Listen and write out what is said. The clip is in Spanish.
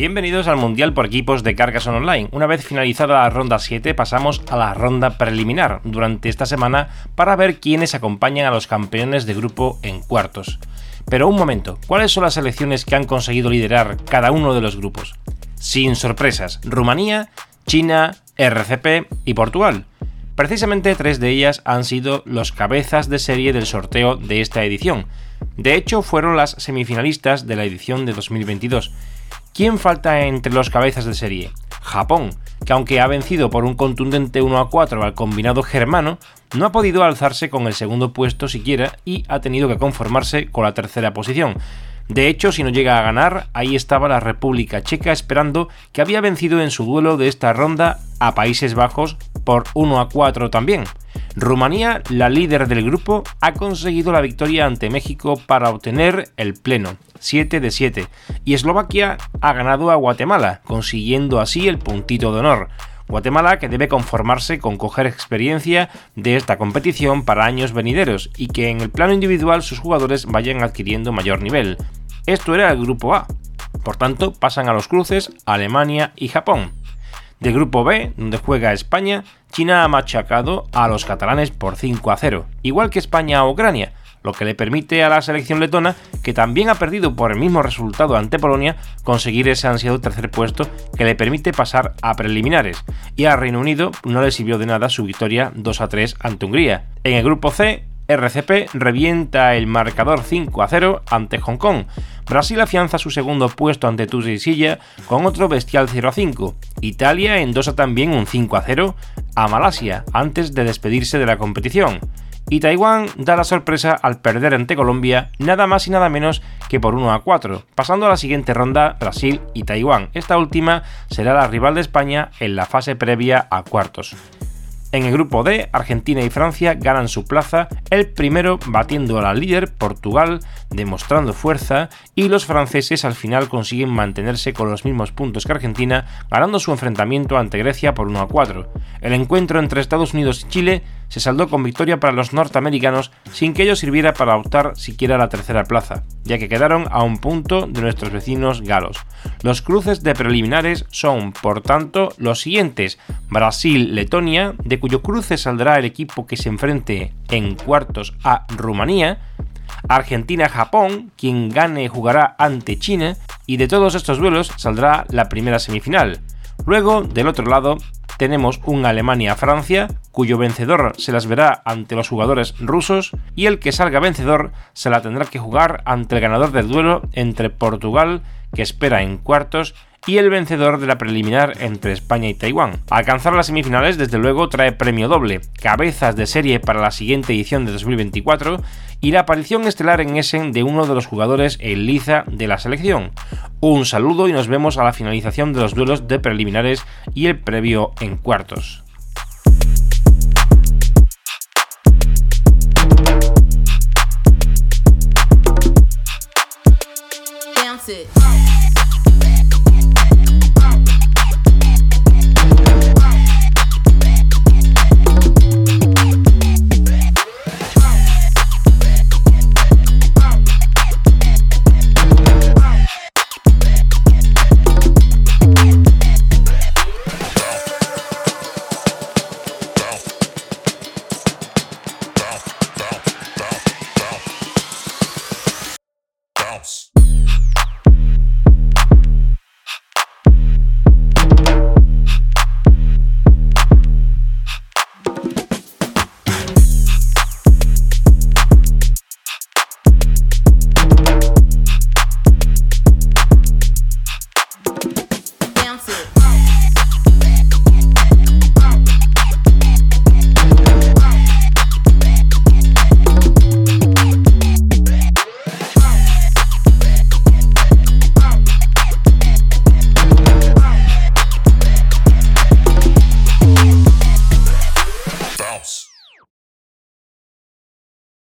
Bienvenidos al Mundial por equipos de Carcassonne Online. Una vez finalizada la ronda 7 pasamos a la ronda preliminar durante esta semana para ver quiénes acompañan a los campeones de grupo en cuartos. Pero un momento, ¿cuáles son las selecciones que han conseguido liderar cada uno de los grupos? Sin sorpresas, Rumanía, China, RCP y Portugal. Precisamente tres de ellas han sido los cabezas de serie del sorteo de esta edición. De hecho, fueron las semifinalistas de la edición de 2022 ¿Quién falta entre los cabezas de serie? Japón, que aunque ha vencido por un contundente 1 a 4 al combinado germano, no ha podido alzarse con el segundo puesto siquiera y ha tenido que conformarse con la tercera posición. De hecho, si no llega a ganar, ahí estaba la República Checa esperando que había vencido en su duelo de esta ronda a Países Bajos por 1 a 4 también. Rumanía, la líder del grupo, ha conseguido la victoria ante México para obtener el pleno, 7 de 7, y Eslovaquia ha ganado a Guatemala, consiguiendo así el puntito de honor. Guatemala que debe conformarse con coger experiencia de esta competición para años venideros y que en el plano individual sus jugadores vayan adquiriendo mayor nivel. Esto era el grupo A. Por tanto, pasan a los cruces Alemania y Japón. De grupo B, donde juega España, China ha machacado a los catalanes por 5 a 0, igual que España a Ucrania, lo que le permite a la selección letona, que también ha perdido por el mismo resultado ante Polonia, conseguir ese ansiado tercer puesto que le permite pasar a preliminares, y a Reino Unido no le sirvió de nada su victoria 2 a 3 ante Hungría. En el grupo C, RCP revienta el marcador 5 a 0 ante Hong Kong. Brasil afianza su segundo puesto ante Silla con otro bestial 0 a 5. Italia endosa también un 5 a 0 a Malasia antes de despedirse de la competición. Y Taiwán da la sorpresa al perder ante Colombia nada más y nada menos que por 1 a 4, pasando a la siguiente ronda Brasil y Taiwán. Esta última será la rival de España en la fase previa a cuartos. En el grupo D, Argentina y Francia ganan su plaza, el primero batiendo a la líder Portugal, demostrando fuerza, y los franceses al final consiguen mantenerse con los mismos puntos que Argentina, ganando su enfrentamiento ante Grecia por 1 a 4. El encuentro entre Estados Unidos y Chile se saldó con victoria para los norteamericanos sin que ello sirviera para optar siquiera a la tercera plaza, ya que quedaron a un punto de nuestros vecinos galos. Los cruces de preliminares son, por tanto, los siguientes: Brasil-Letonia, de cuyo cruce saldrá el equipo que se enfrente en cuartos a Rumanía, Argentina-Japón, quien gane jugará ante China, y de todos estos duelos saldrá la primera semifinal. Luego, del otro lado, tenemos un Alemania-Francia, cuyo vencedor se las verá ante los jugadores rusos, y el que salga vencedor se la tendrá que jugar ante el ganador del duelo entre Portugal, que espera en cuartos, y el vencedor de la preliminar entre España y Taiwán. Alcanzar las semifinales desde luego trae premio doble, cabezas de serie para la siguiente edición de 2024 y la aparición estelar en Essen de uno de los jugadores en liza de la selección. Un saludo y nos vemos a la finalización de los duelos de preliminares y el previo en cuartos.